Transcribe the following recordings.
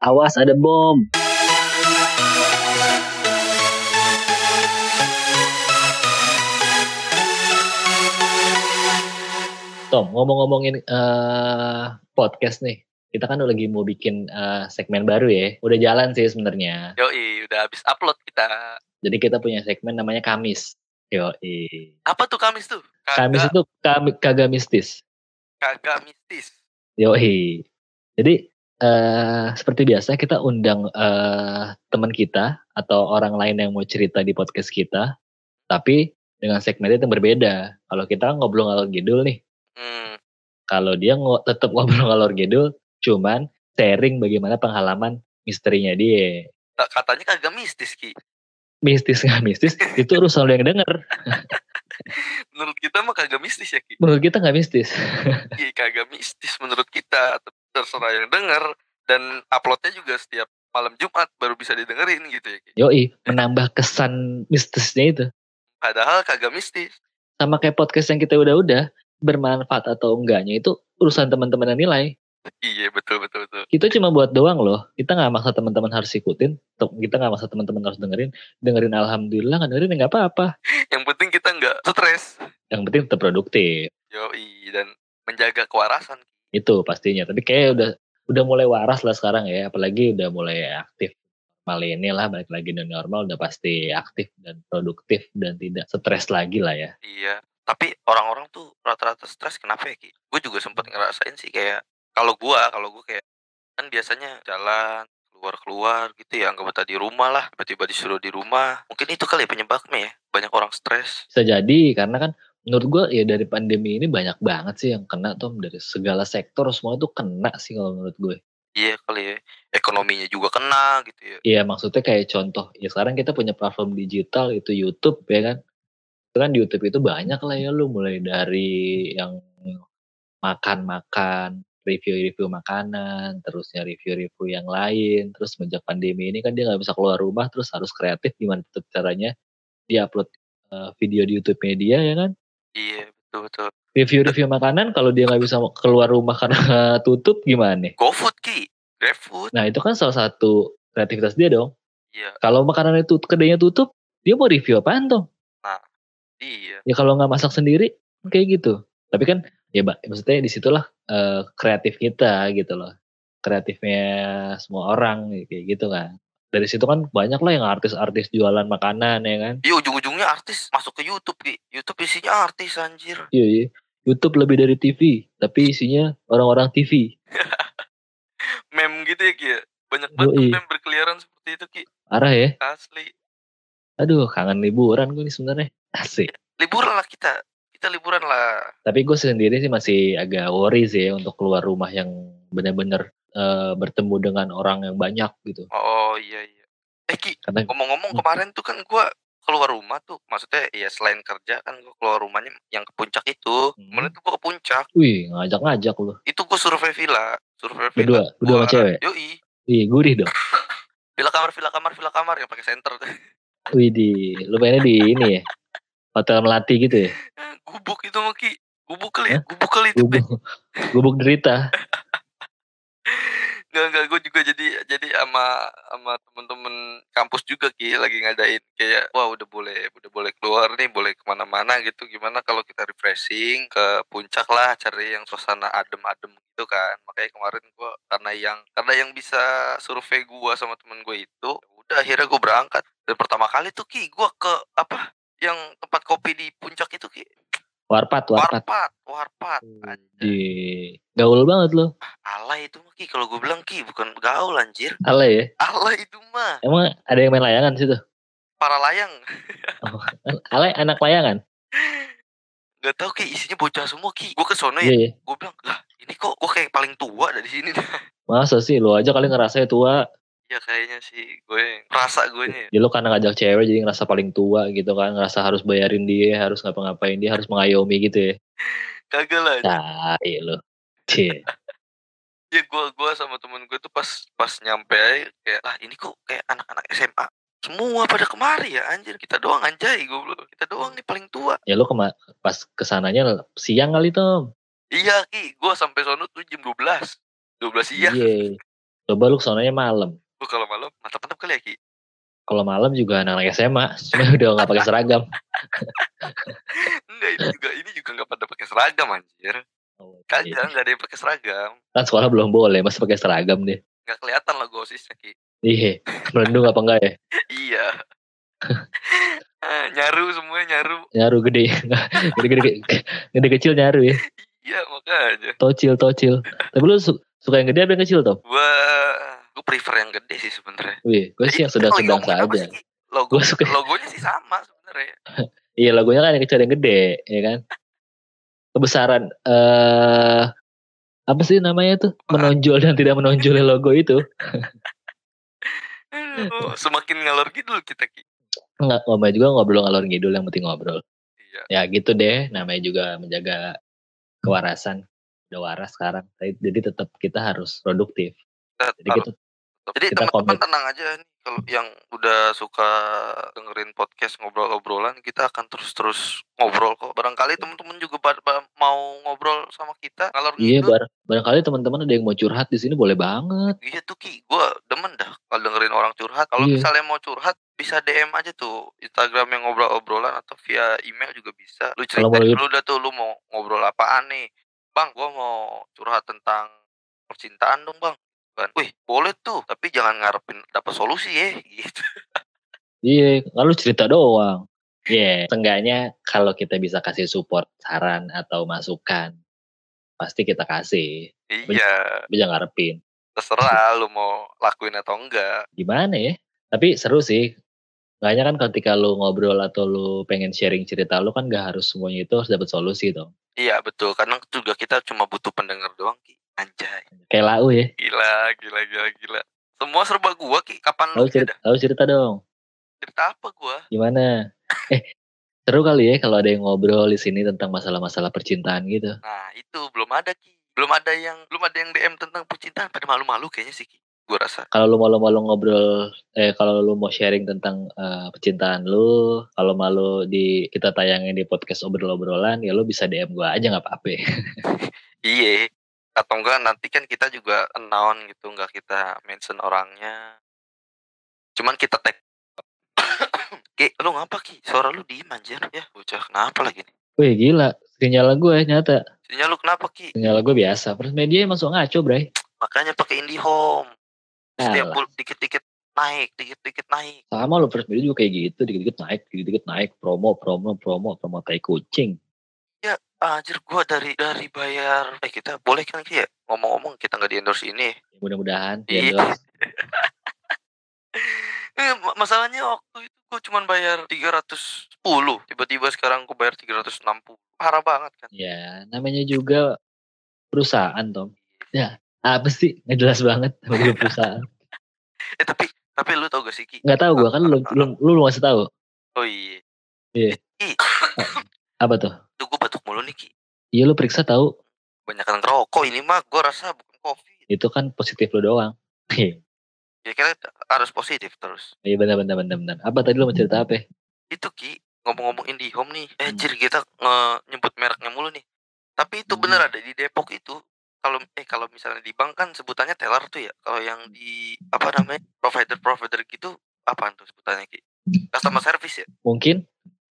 Awas ada bom. Tom, ngomong-ngomongin eh, podcast nih. Kita kan lagi mau bikin eh, segmen baru ya. Udah jalan sih sebenarnya. Yoi, udah habis upload kita. Jadi kita punya segmen namanya Kamis. Yoi. Apa tuh Kamis tuh? Kamis Kagak, itu kami, kagak mistis. kagak mistis. Yoi. Jadi eh seperti biasa kita undang eh teman kita atau orang lain yang mau cerita di podcast kita, tapi dengan segmennya yang berbeda. Kalau kita ngobrol ngalor ngidul nih, Hmm, kalau dia ngo tetap ngobrol ngalor ngidul, cuman sharing bagaimana pengalaman misterinya dia. katanya kagak mistis Ki. Mistis nggak mistis itu urusan lo yang denger. Menurut kita mah kagak mistis ya Ki. Menurut kita nggak mistis. Iya, kagak mistis menurut kita. Terserah yang denger dan uploadnya juga setiap malam Jumat baru bisa didengerin gitu ya. Yoi, menambah kesan mistisnya itu. Padahal kagak mistis. Sama kayak podcast yang kita udah-udah bermanfaat atau enggaknya itu urusan teman-teman yang nilai. Iya betul betul betul. Kita cuma buat doang loh. Kita nggak maksa teman-teman harus ikutin. Kita nggak maksa teman-teman harus dengerin. Dengerin alhamdulillah, nggak dengerin ya nggak apa-apa. Yang penting kita nggak stres. Yang penting tetap produktif. Yoi dan menjaga kewarasan. Itu pastinya. Tapi kayak udah udah mulai waras lah sekarang ya. Apalagi udah mulai aktif. Mal ini lah balik lagi new normal udah pasti aktif dan produktif dan tidak stres lagi lah ya. Iya. Tapi orang-orang tuh rata-rata stres kenapa ya Ki? Gue juga sempet ngerasain sih kayak kalau gua kalau gua kayak kan biasanya jalan keluar-keluar gitu ya nggak betah di rumah lah tiba-tiba disuruh di rumah mungkin itu kali ya penyebabnya ya banyak orang stres Bisa jadi karena kan menurut gua ya dari pandemi ini banyak banget sih yang kena tuh dari segala sektor semua tuh kena sih kalau menurut gue. iya kali ya ekonominya juga kena gitu ya Iya maksudnya kayak contoh ya sekarang kita punya platform digital itu YouTube ya kan. Itu kan di YouTube itu banyak lah ya lu mulai dari yang makan-makan, review-review makanan, terusnya review-review yang lain, terus sejak pandemi ini kan dia nggak bisa keluar rumah, terus harus kreatif gimana caranya dia upload eh, video di YouTube media ya kan. Iya betul betul Review-review makanan kalau dia nggak bisa keluar rumah karena tutup gimana nih? GoFood Ki GrabFood Nah itu kan salah satu kreativitas dia dong. iya Kalau makanan itu kedainya tutup, dia mau review apaan tuh? iya Ya kalau nggak masak sendiri, kayak gitu. Tapi kan, ya mbak, maksudnya di situlah eh, kreatif kita gitu loh. Kreatifnya semua orang kayak gitu kan. Dari situ kan banyak lah yang artis-artis jualan makanan ya kan. iya ujung-ujungnya artis masuk ke YouTube Ki YouTube isinya artis anjir Iya, iya. YouTube lebih dari TV, tapi isinya orang-orang TV. meme gitu ya Ki ya banyak banget Yoi. meme berkeliaran seperti itu Ki Arah ya. asli Aduh, kangen liburan gue nih sebenarnya. Asik. liburan lah kita kita liburan lah Tapi gue sendiri sih masih agak worry sih ya untuk keluar rumah yang benar-benar eh, bertemu dengan orang yang banyak gitu. oh iya iya eh Ki ngomong-ngomong Hmm. kemarin tuh kan gua keluar rumah tuh maksudnya ya selain kerja kan gua keluar rumahnya yang ke puncak itu Hmm. kemarin tuh gua ke puncak Wih, ngajak-ngajak lu. itu gua survei villa survei villa Berdua, berdua sama cewek. yoi Wih, gurih dong. villa kamar villa kamar villa kamar yang pakai center tuh Wih, di, lu mainnya di ini ya? Hotel Melati gitu ya? Gubuk itu mah Ki gubuk kali ya gubuk kali itu. Gubuk, gubuk derita. Enggak, enggak, gue juga jadi jadi sama sama temen-temen kampus juga Ki lagi ngadain kayak wah udah boleh udah boleh keluar nih boleh ke mana-mana gitu. Gimana kalau kita refreshing ke puncak lah cari yang suasana adem-adem gitu kan. Makanya kemarin gue karena yang karena yang bisa survei gue sama temen gue itu udah akhirnya gue berangkat. Dan pertama kali tuh Ki gue ke apa yang tempat kopi di puncak itu Ki Warpat, warpat. warpat warpat anjir Di gaul banget lo. alay itu mah Ki kalau gue bilang Ki bukan gaul anjir Ale ya? alay itu mah Emang ada yang main layangan situ? para layang Ale anak layangan? nggak tahu ki isinya bocah semua ki gue ke sono Iya, ya iya. gue bilang lah ini kok gue kayak paling tua dari sini Masa sih lu aja kali ngerasa tua. Ya kayaknya sih gue merasa gue nya Ya lu karena ngajak cewek jadi ngerasa paling tua gitu kan. Ngerasa harus bayarin dia, harus ngapa-ngapain dia, harus mengayomi gitu ya. kagak lah Tai lu. Cie. ya gue gue sama temen gue tuh pas pas nyampe aja kayak lah ini kok kayak anak-anak SMA semua pada kemari ya anjir kita doang anjay gue bilang kita doang nih paling tua Ya lu kema pas ke sananya siang kali Tom. iya ki gue sampai sono tuh jam 12 12 siang Iya. Coba lu kesonanya malam. Lu kalau malam mantap-mantap kali ya Ki. Kalau malam juga anak-anak SMA, cuma udah nggak pakai seragam. Enggak ini juga ini juga nggak pada pakai seragam anjir. Oh, iya. Kagak nggak ada yang pakai seragam. Kan sekolah belum boleh, masih pakai seragam deh. Nggak kelihatan lah osisnya Ki. Iya, melendung apa enggak ya? Iya. Ah, nyaru semuanya nyaru. Nyaru gede, gede-gede, gede kecil nyaru ya. Iya makanya. Tocil, tocil. Tapi lu su- suka yang gede apa yang kecil Tom? Gua gue prefer yang gede sih sebenarnya. Wih, gue sih yang ngomongin apa saja. sih? Logo, Gua suka- logonya sih sama sebenarnya. Iya, logonya kan yang kecil yang gede, ya kan? Kebesaran eh apa sih namanya tuh? Menonjol dan tidak menonjolnya logo itu. Semakin ngalor gitu kita Ki. Enggak, ngomong juga ngobrol ngalor ngidul yang penting ngobrol. Iya. Ya gitu deh, namanya juga menjaga kewarasan. Udah waras sekarang. Jadi tetap kita harus produktif. Kita Jadi kita Jadi teman-teman tenang aja nih kalau yang udah suka dengerin podcast ngobrol-obrolan kita akan terus-terus ngobrol kok. Barangkali teman-teman juga mau ngobrol sama kita ngalor Iya, bar barangkali teman-teman ada yang mau curhat di sini boleh banget. Iya tuh Ki, gue demen dah kalau dengerin orang curhat. Kalau Iya. misalnya mau curhat bisa DM aja tuh Instagram yang ngobrol-obrolan atau via email juga bisa. Lu Kalau mau- dulu dah tuh lu mau ngobrol apaan nih. Bang, gua mau curhat tentang percintaan dong bang. Kan, wih boleh tuh, tapi jangan ngarepin dapat solusi ya, gitu. Iya, kalau cerita doang. Iya, seenggaknya kalau kita bisa kasih support, saran atau masukan, pasti kita kasih. Iya, Tapi jangan ngarepin. terserah lu mau lakuin atau enggak. Gimana ya? Tapi seru sih. Makanya kan ketika lu ngobrol atau lu pengen sharing cerita lu kan gak harus semuanya itu harus dapat solusi dong. Iya betul, kadang juga kita cuma butuh pendengar doang, Ki. Anjay, Kayak lau ya. gila, gila, gila, gila. Semua serba gua, Ki. Kapan lu cerita, tahu cerita dong. cerita apa gua? Gimana? Eh, seru kali ya kalau ada yang ngobrol di sini tentang masalah-masalah percintaan gitu. Nah itu belum ada ki, belum ada yang belum ada yang DM tentang percintaan pada malu-malu kayaknya sih ki, gue rasa. Kalau lu malu-malu ngobrol, eh kalau lu mau sharing tentang eh, percintaan lu, kalau malu di kita tayangin di podcast obrol-obrolan, ya lu bisa DM gua aja nggak apa-apa. Iya, atau enggak nanti kan kita juga announce gitu, enggak kita mention orangnya. Cuman kita tag. Ki, lu ngapa ki? Suara lu diem anjir ya, bocah kenapa lagi nih? Wih gila, sinyal gue nyata. Sinyal lu kenapa ki? Sinyal gue biasa. First media masuk ngaco, bray. Makanya pakai IndiHome. Setiap Alah. bul- dikit-dikit naik, dikit-dikit naik. Sama lo first media juga kayak gitu, dikit-dikit naik, dikit-dikit naik, promo, promo, promo, promo tai kucing. Anjir gua dari dari bayar eh kita boleh kan ya ngomong-ngomong kita nggak di endorse ini. Mudah-mudahan ya Iya. endorse. Masalahnya waktu itu gue cuman bayar 310 tiba-tiba sekarang gue bayar 360 parah banget kan Ya, namanya juga perusahaan, Tom. Ya, apa sih? Nggak jelas banget namanya perusahaan. eh tapi tapi lu tau gak sih Ki Nggak tahu gua kan lu lu lu, lu ngasih tahu. oh iya Iya. Ki Apa tuh? tuh gue batuk mulu nih Ki Iya lu periksa tahu. banyak yang ngerokok ini mah gue rasa bukan covid Itu kan positif lu doang. Iya ya kira harus positif terus Iya benar benar benar benar. Apa tadi lu mau cerita apa? itu Ki ngomong-ngomong IndiHome nih eh Hmm. jir kita nge- nyebut mereknya mulu nih tapi itu Hmm. bener ada di Depok itu kalau eh kalau misalnya di bank kan sebutannya teller tuh ya kalau yang di apa namanya provider provider gitu apaan tuh sebutannya Ki customer service ya Mungkin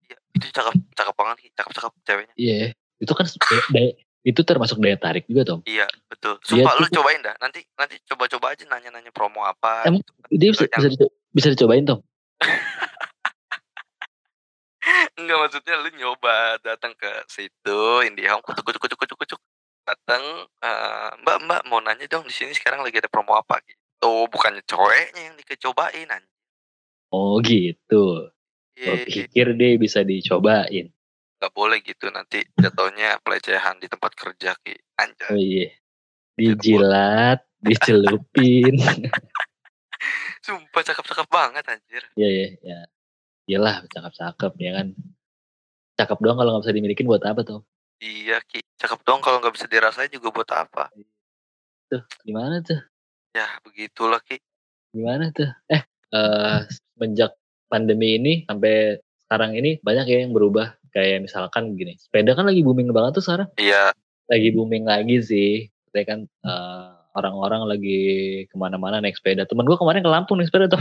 Iya, itu cakep cakep banget Ki. cakep cakep ceweknya iya. Itu kan daya- itu termasuk daya tarik juga, Tom. iya betul Dia sumpah lu tuh- cobain dah nanti nanti coba-coba aja nanya-nanya promo apa Emang gitu. Dia bisa, Yang- bisa, dico- bisa dicobain, Tom. enggak maksudnya lu nyoba datang ke situ IndiHome kucuk kucuk kucuk kucuk kucuk datang eh, mbak mbak mau nanya dong di sini sekarang lagi ada promo apa gitu bukannya cowoknya yang dikecobain anjir Oh gitu. Iya, pikir dia bisa dicobain. nggak boleh gitu nanti jatuhnya pelecehan di tempat kerja ki anjir Oh iya. Dijilat, dicelupin. sumpah cakep-cakep banget anjir Iya iya ya. Iyalah cakep-cakep ya kan. Cakep doang kalau nggak bisa dimilikin buat apa tuh? Iya ki cakep dong kalau nggak bisa dirasain juga buat apa Tuh gimana tuh? ya begitulah ki Gimana tuh? Eh, eh semenjak pandemi ini sampai sekarang ini banyak ya yang berubah. Kayak misalkan gini, sepeda kan lagi booming banget tuh sekarang. iya Lagi booming lagi sih. Saya kan eh, orang-orang lagi ke mana-mana naik sepeda. Temen gue kemarin ke Lampung naik sepeda tuh.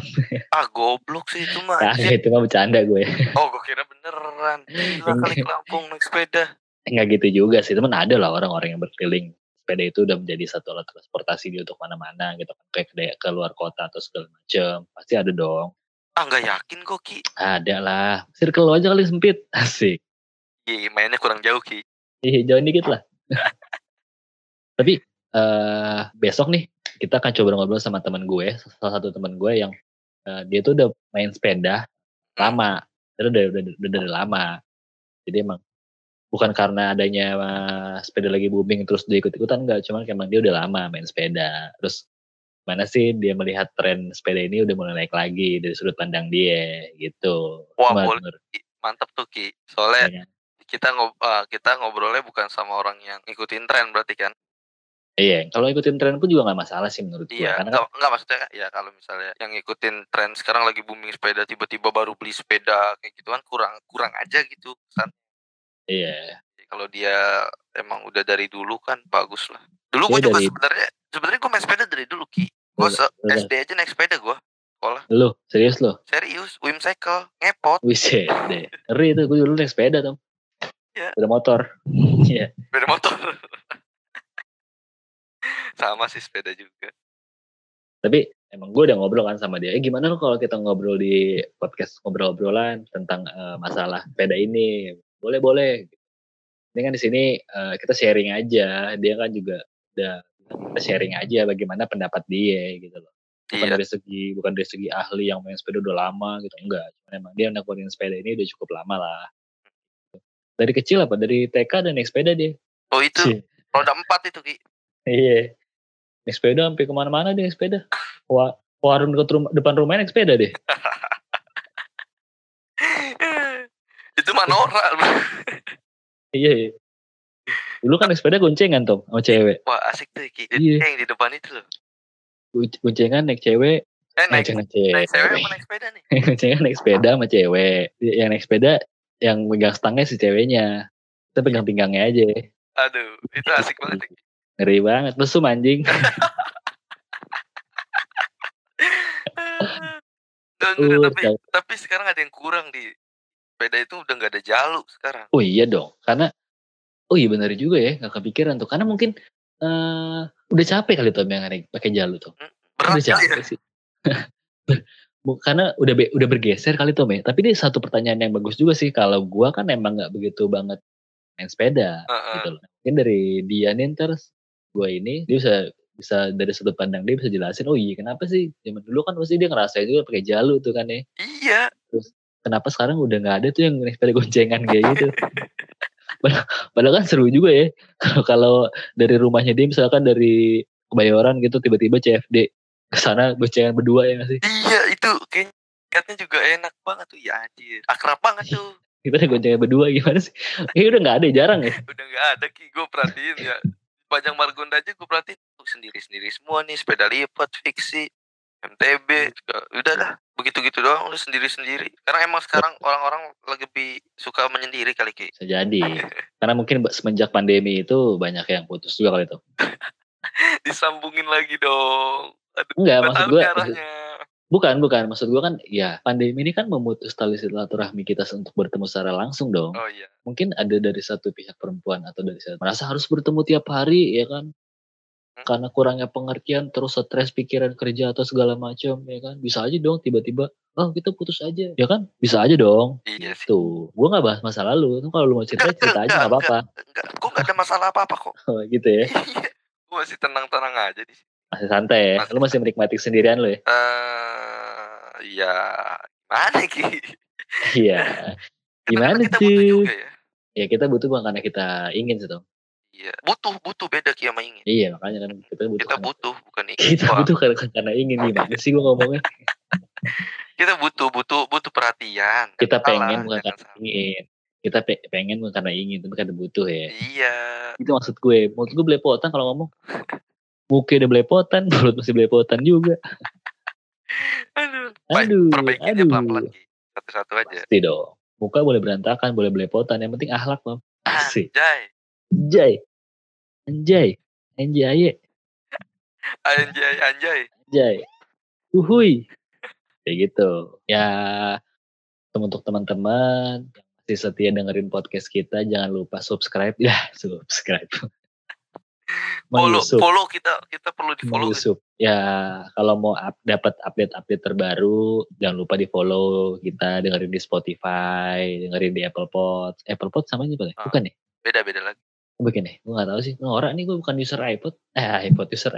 Ah goblok sih itu mah. Nah, itu mah bercanda gue. Oh gue kira beneran. Gila kali ke Lampung naik sepeda. Enggak gitu juga sih, temen ada lah orang-orang yang berkeliling. Sepeda itu udah menjadi satu alat transportasi dia untuk mana-mana gitu kan. Kayak ke, ke luar kota atau segala macem. Pasti ada dong. Ah nggak yakin kok Ki. Ada lah. Circle lo aja kali sempit. Asik. Iya mainnya kurang jauh Ki. Ih, jauh dikit lah. Tapi eh besok nih kita akan coba ngobrol sama teman gue, salah satu teman gue yang eh, dia tuh udah main sepeda lama, dia udah udah, udah dari lama. Jadi emang bukan karena adanya eh, sepeda lagi booming terus dia ikut-ikutan enggak, cuman emang dia udah lama main sepeda. Terus mana sih dia melihat tren sepeda ini udah mulai naik lagi dari sudut pandang dia gitu. Wah, boleh. Mantap tuh Ki. Soalnya ya kita ngob ah, kita ngobrolnya bukan sama orang yang ngikutin tren berarti kan. Iya, kalau ikutin tren pun juga nggak masalah sih menurut gue. Iya, Karena kan enggak, enggak maksudnya ya kalau misalnya yang ngikutin tren sekarang lagi booming sepeda tiba-tiba baru beli sepeda kayak gitu kan kurang kurang aja gitu kan. Iya, Kalau dia emang udah dari dulu kan bagus lah. Dulu gue juga dari- sebenarnya sebenarnya gue main sepeda dari dulu Ki. Gue Udah, udah. SD aja naik sepeda gue. lu serius lo? Serius, Wim Cycle, ngepot, deh. Ngeri tuh, gue dulu naik sepeda tuh. Iya. Udah motor. Iya. sepeda motor. Sama sih sepeda juga. Tapi emang gue udah ngobrol kan sama dia. Eh gimana lo kalau kita ngobrol di podcast ngobrol-ngobrolan tentang eh, masalah sepeda ini? Boleh boleh. Ini kan di sini eh, kita sharing aja. Dia kan juga udah kita sharing aja bagaimana pendapat dia gitu loh. Bukan Iya, dari segi bukan dari segi ahli yang main sepeda udah lama gitu enggak. Cuman emang dia nekunin sepeda ini udah cukup lama lah. Dari kecil apa? Dari TK dan naik sepeda dia. oh itu Cie. roda empat itu Ki. Iya. Naik sepeda sampai ke mana-mana dia naik sepeda. Wah, warung dekat rumah, depan rumahnya naik sepeda deh. itu Manora. Iya, iya. Dulu kan naik sepeda goncengan tuh sama cewek. Wah asik tuh Ki. Iya. Yang di depan itu loh. Gon- Goncengan naik cewek, Eh naik, goncengan cewek. naik cewek apa naik sepeda nih? goncengan naik sepeda sama cewek. Yang naik sepeda yang megang stangnya si ceweknya. Kita pegang pinggangnya aja. Aduh, itu asik banget. Ngeri banget. Mesum anjing. Uh, tapi tapi sekarang ada yang kurang di sepeda itu udah nggak ada jaluk sekarang. Oh iya dong. Karena, oh iya benar juga ya. Gak kepikiran tuh. Karena mungkin eh udah capek kali tuh yang pakai jalur tuh. Berat Udah ya. capek sih. Bu- karena udah be- udah bergeser kali tuh. Tapi ini satu pertanyaan yang bagus juga sih. Kalau gua kan emang nggak begitu banget main sepeda Heeh. gitu loh. Mungkin dari dia nih terus gua ini dia bisa bisa dari sudut pandang dia bisa jelasin oh iya kenapa sih zaman dulu kan pasti dia ngerasain juga pakai jalur tuh kan ya Iya, kenapa sekarang udah nggak ada tuh yang naik sepeda goncengan kayak gitu? Padahal, kan seru juga ya. Kalau dari rumahnya dia misalkan dari Kebayoran gitu tiba-tiba CFD ke sana goncengan berdua ya nggak sih? Iya itu kayaknya juga enak banget tuh. Ya anjir. Akrab banget tuh. kita goncengan berdua gimana sih? Kayaknya udah nggak ada jarang ya? Udah nggak ada Ki, gue perhatiin ya. Pajang Margonda aja gue perhatiin. Tuh sendiri-sendiri semua nih, sepeda lipat, fiksi, MTB, juga. udah dah. Begitu-gitu doang udah sendiri-sendiri. Karena emang sekarang orang-orang lagi lebih suka menyendiri kali Ki. bisa jadi karena mungkin semenjak pandemi itu banyak yang putus juga kali itu Disambungin lagi dong. Aduh, Enggak, nggak maksud gue bukan bukan maksud gue kan ya pandemi ini kan memutus tali silaturahmi kita untuk bertemu secara langsung dong Oh iya. mungkin ada dari satu pihak perempuan atau dari satu merasa harus bertemu tiap hari ya kan Hmm. Karena kurangnya pengertian terus stres pikiran kerja atau segala macam ya kan? Bisa aja dong tiba-tiba oh kita putus aja. Ya kan? Bisa aja dong. Iya sih. tuh gue nggak bahas masa lalu. Tuh kalau lu mau cerita Enggak, cerita aja nggak apa-apa. gue gak ada masalah apa-apa kok. gitu ya? Iya, gue masih tenang-tenang aja di sini. masih santai ya? Masih lu masih menikmati sendirian lu ya? Eh, ya mana Ki? iya. Kadang-kadang gimana sih? ya. ya kita butuh karena kita ingin sih Tom. Iya, butuh, butuh beda Ki sama ingin. iya makanya kan kita butuh Kita karena- butuh bukan ingin. kita Wah, butuh karena, karena ingin gimana sih gue ngomongnya kita butuh, butuh, butuh perhatian. kita pengen bukan karena salah. ingin kita pe- pengen bukan karena ingin tapi karena butuh ya Iya. itu maksud gue maksud gue belepotan kalau ngomong muka udah belepotan mulut masih belepotan juga Aduh. Aduh aduh pelan-pelan. Satu-satu aja. pasti dong muka boleh berantakan boleh belepotan yang penting akhlak mam asik Anjay. Anjay anjay anjay Anjay, anjay. Anjay. Uhui. Kayak gitu. Ya, untuk teman-teman yang masih setia dengerin podcast kita, jangan lupa subscribe. Ya, subscribe. Follow, follow kita kita perlu di follow. Menyusup. Ya, kalau mau up, dapat update-update terbaru, jangan lupa di follow kita dengerin di Spotify, dengerin di Apple Pod. Apple Pod sama aja, Pak? Ah. Bukan ya? Beda beda lagi. Begini, gue gak tahu sih. Norak nih gue bukan user iPod. Eh, iPod, user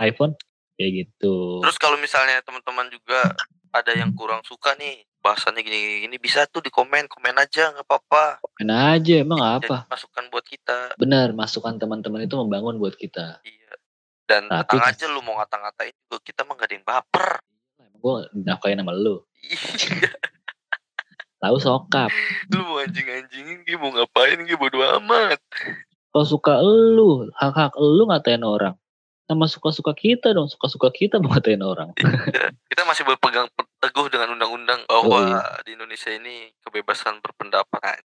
iPhone. Kayak gitu. Terus kalau misalnya teman-teman juga ada yang kurang suka nih bahasanya gini gini bisa tuh di komen komen aja nggak apa-apa. Mana aja, emang Jadi apa? masukan buat kita. Benar, masukan teman-teman itu membangun buat kita. Iya. Dan Tapi aja lu mau ngata-ngatain juga kita mah gak ada yang baper. Emang gue nafkain sama lu. Iya. Tahu sokap. lu mau anjing-anjingin gue mau ngapain gue bodo amat. Kalau suka lu, hak-hak lu ngatain orang. Sama suka-suka kita dong, suka-suka kita ngatain orang. Ya, kita masih berpegang teguh dengan undang-undang bahwa di Indonesia ini kebebasan berpendapat.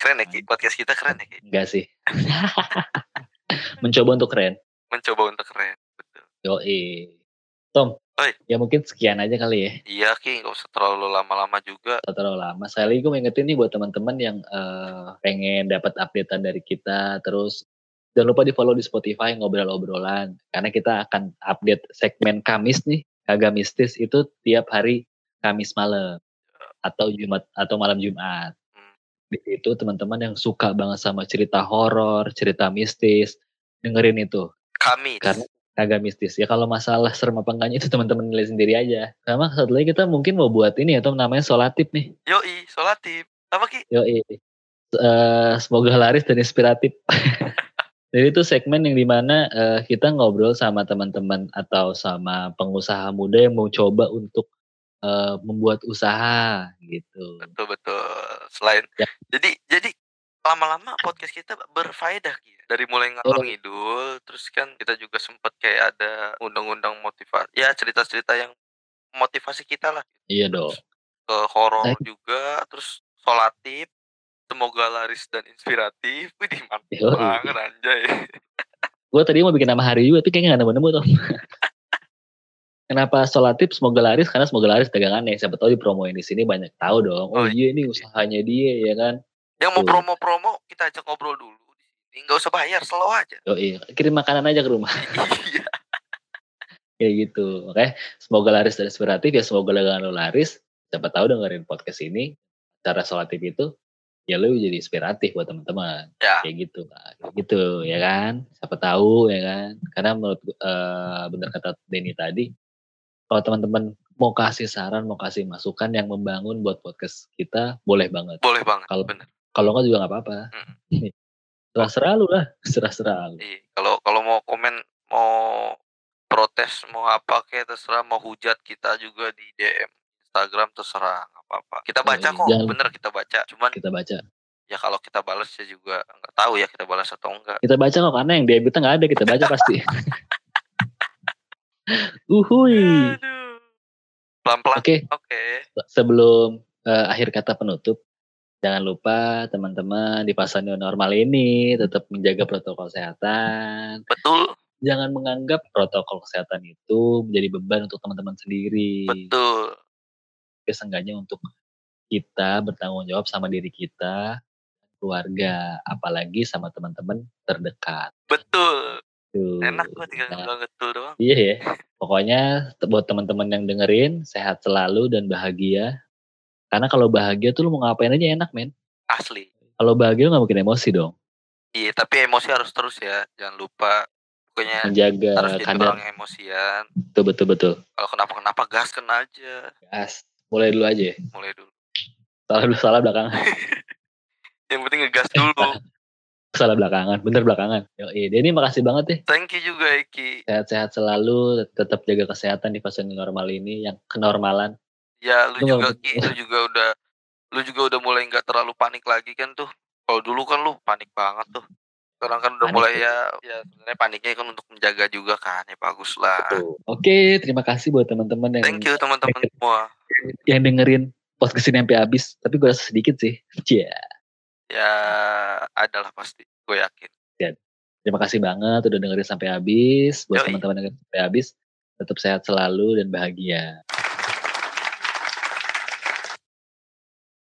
Keren ya Ki, podcast kita keren ya Ki. Enggak sih. Mencoba untuk keren. Mencoba untuk keren. Betul. Yoi. Tom, Oi. ya mungkin sekian aja kali ya. Iya Ki, gak usah terlalu lama-lama juga. Nggak terlalu lama. Sekali lagi gue ingetin nih buat teman-teman yang eh, pengen dapat updatean dari kita. Terus jangan lupa di follow di Spotify ngobrol-obrolan. Karena kita akan update segmen Kamis nih. Kagak mistis itu tiap hari Kamis malam. Atau Jumat atau malam Jumat. Hmm. Di situ teman-teman yang suka banget sama cerita horor, cerita mistis, dengerin itu. Kami. Karena kagak mistis. Ya kalau masalah serem apa enggaknya itu teman-teman nilai sendiri aja. Sama satu lagi kita mungkin mau buat ini atau namanya solatif nih. Yoi, solatif. Apa Ki? Yo, semoga laris dan inspiratif. Jadi itu segmen yang di mana eh, kita ngobrol sama teman-teman atau sama pengusaha muda yang mau coba untuk eh, membuat usaha gitu. Betul betul. Selain Ya. jadi jadi lama-lama podcast kita berfaedah Ki. Dari mulai ngalor ngidul, terus kan kita juga sempat kayak ada undang-undang motivasi. Ya cerita-cerita yang motivasi kita lah. Iya dong. Ke horor Baik. juga, terus solatif. Semoga laris dan inspiratif. Wih, mantap Yoi. banget anjay. Gue tadi mau bikin nama hari juga, tapi kayaknya gak nemu-nemu tuh. Kenapa solatif semoga laris? Karena semoga laris dagangannya. Siapa tahu dipromoin di sini banyak tahu dong. Oh, Oh, iya ini usahanya dia ya kan. Yang mau Tuh. promo-promo kita ajak ngobrol dulu. Nggak usah bayar, slow aja. Yo, iya. Kirim makanan aja ke rumah. iya. Kayak gitu. Oke. Semoga laris dan inspiratif ya. Semoga dagangan lo laris. Siapa tahu dengerin podcast ini. Cara solatif itu. Ya lo jadi inspiratif buat teman-teman. Ya. Kayak gitu. Kayak gitu ya kan. Siapa tahu ya kan. Karena menurut eh, benar kata Denny tadi. Kalau teman-teman mau kasih saran, mau kasih masukan yang membangun buat podcast kita, boleh banget. Boleh banget, Kalau- bener. Kalau enggak juga nggak apa-apa. Serah-serah lu lah, serah-serah lu. Iya, kalau kalau mau komen, mau protes, mau apa kayak terserah, mau hujat kita juga di DM Instagram terserah, nggak apa-apa. Kita baca iya. kok, Jangan- bener kita baca. Cuman Kita baca. ya kalau kita balas ya juga nggak tahu ya kita balas atau enggak. Kita baca kok karena yang DM kita nggak ada, kita baca pasti. Uhui. Pelan-pelan. Oke, Oke. sebelum eh, akhir kata penutup, jangan lupa teman-teman di fase new normal ini tetap menjaga protokol kesehatan. Betul, Jangan menganggap protokol kesehatan itu menjadi beban untuk teman-teman sendiri. betul. Tapi seenggaknya untuk kita bertanggung jawab sama diri kita, keluarga, apalagi sama teman-teman terdekat. Betul. Tuh. Enak gua tinggal Nah, bilang betul doang. Iya ya. Pokoknya buat teman-teman yang dengerin sehat selalu dan bahagia. Karena kalau bahagia tuh lu mau ngapain aja enak men. Asli. Kalau bahagia lu gak mungkin emosi dong. Iya, tapi emosi harus terus ya. Jangan lupa. Pokoknya Menjaga harus jadi kadar. orang emosian. Betul betul betul. Kalau kenapa-kenapa gas kena aja. Gas. Mulai dulu aja. ya. Mulai dulu. Salah dulu salah belakangan. Yang penting ngegas dulu. salah belakangan. Bener belakangan. Yo, Denny makasih banget deh. Thank you juga Eki. Sehat-sehat selalu. Tetap jaga kesehatan di fase normal ini. Yang kenormalan. Ya lu Lu juga Ki, lu juga udah lu juga udah mulai nggak terlalu panik lagi kan tuh. Kalau dulu kan lu panik banget tuh. Sekarang kan udah Panik mulai tuh. ya ya sebenarnya paniknya kan untuk menjaga juga kan. Ya bagus lah. Tuh. Oke, terima kasih buat teman-teman yang Thank you teman-teman semua. yang dengerin podcast ini sampai habis. Tapi gue rasa sedikit sih. Cia. Ya adalah pasti. Gue yakin. Terima kasih banget udah dengerin sampai habis. Buat teman-teman dengerin sampai habis, tetap sehat selalu dan bahagia.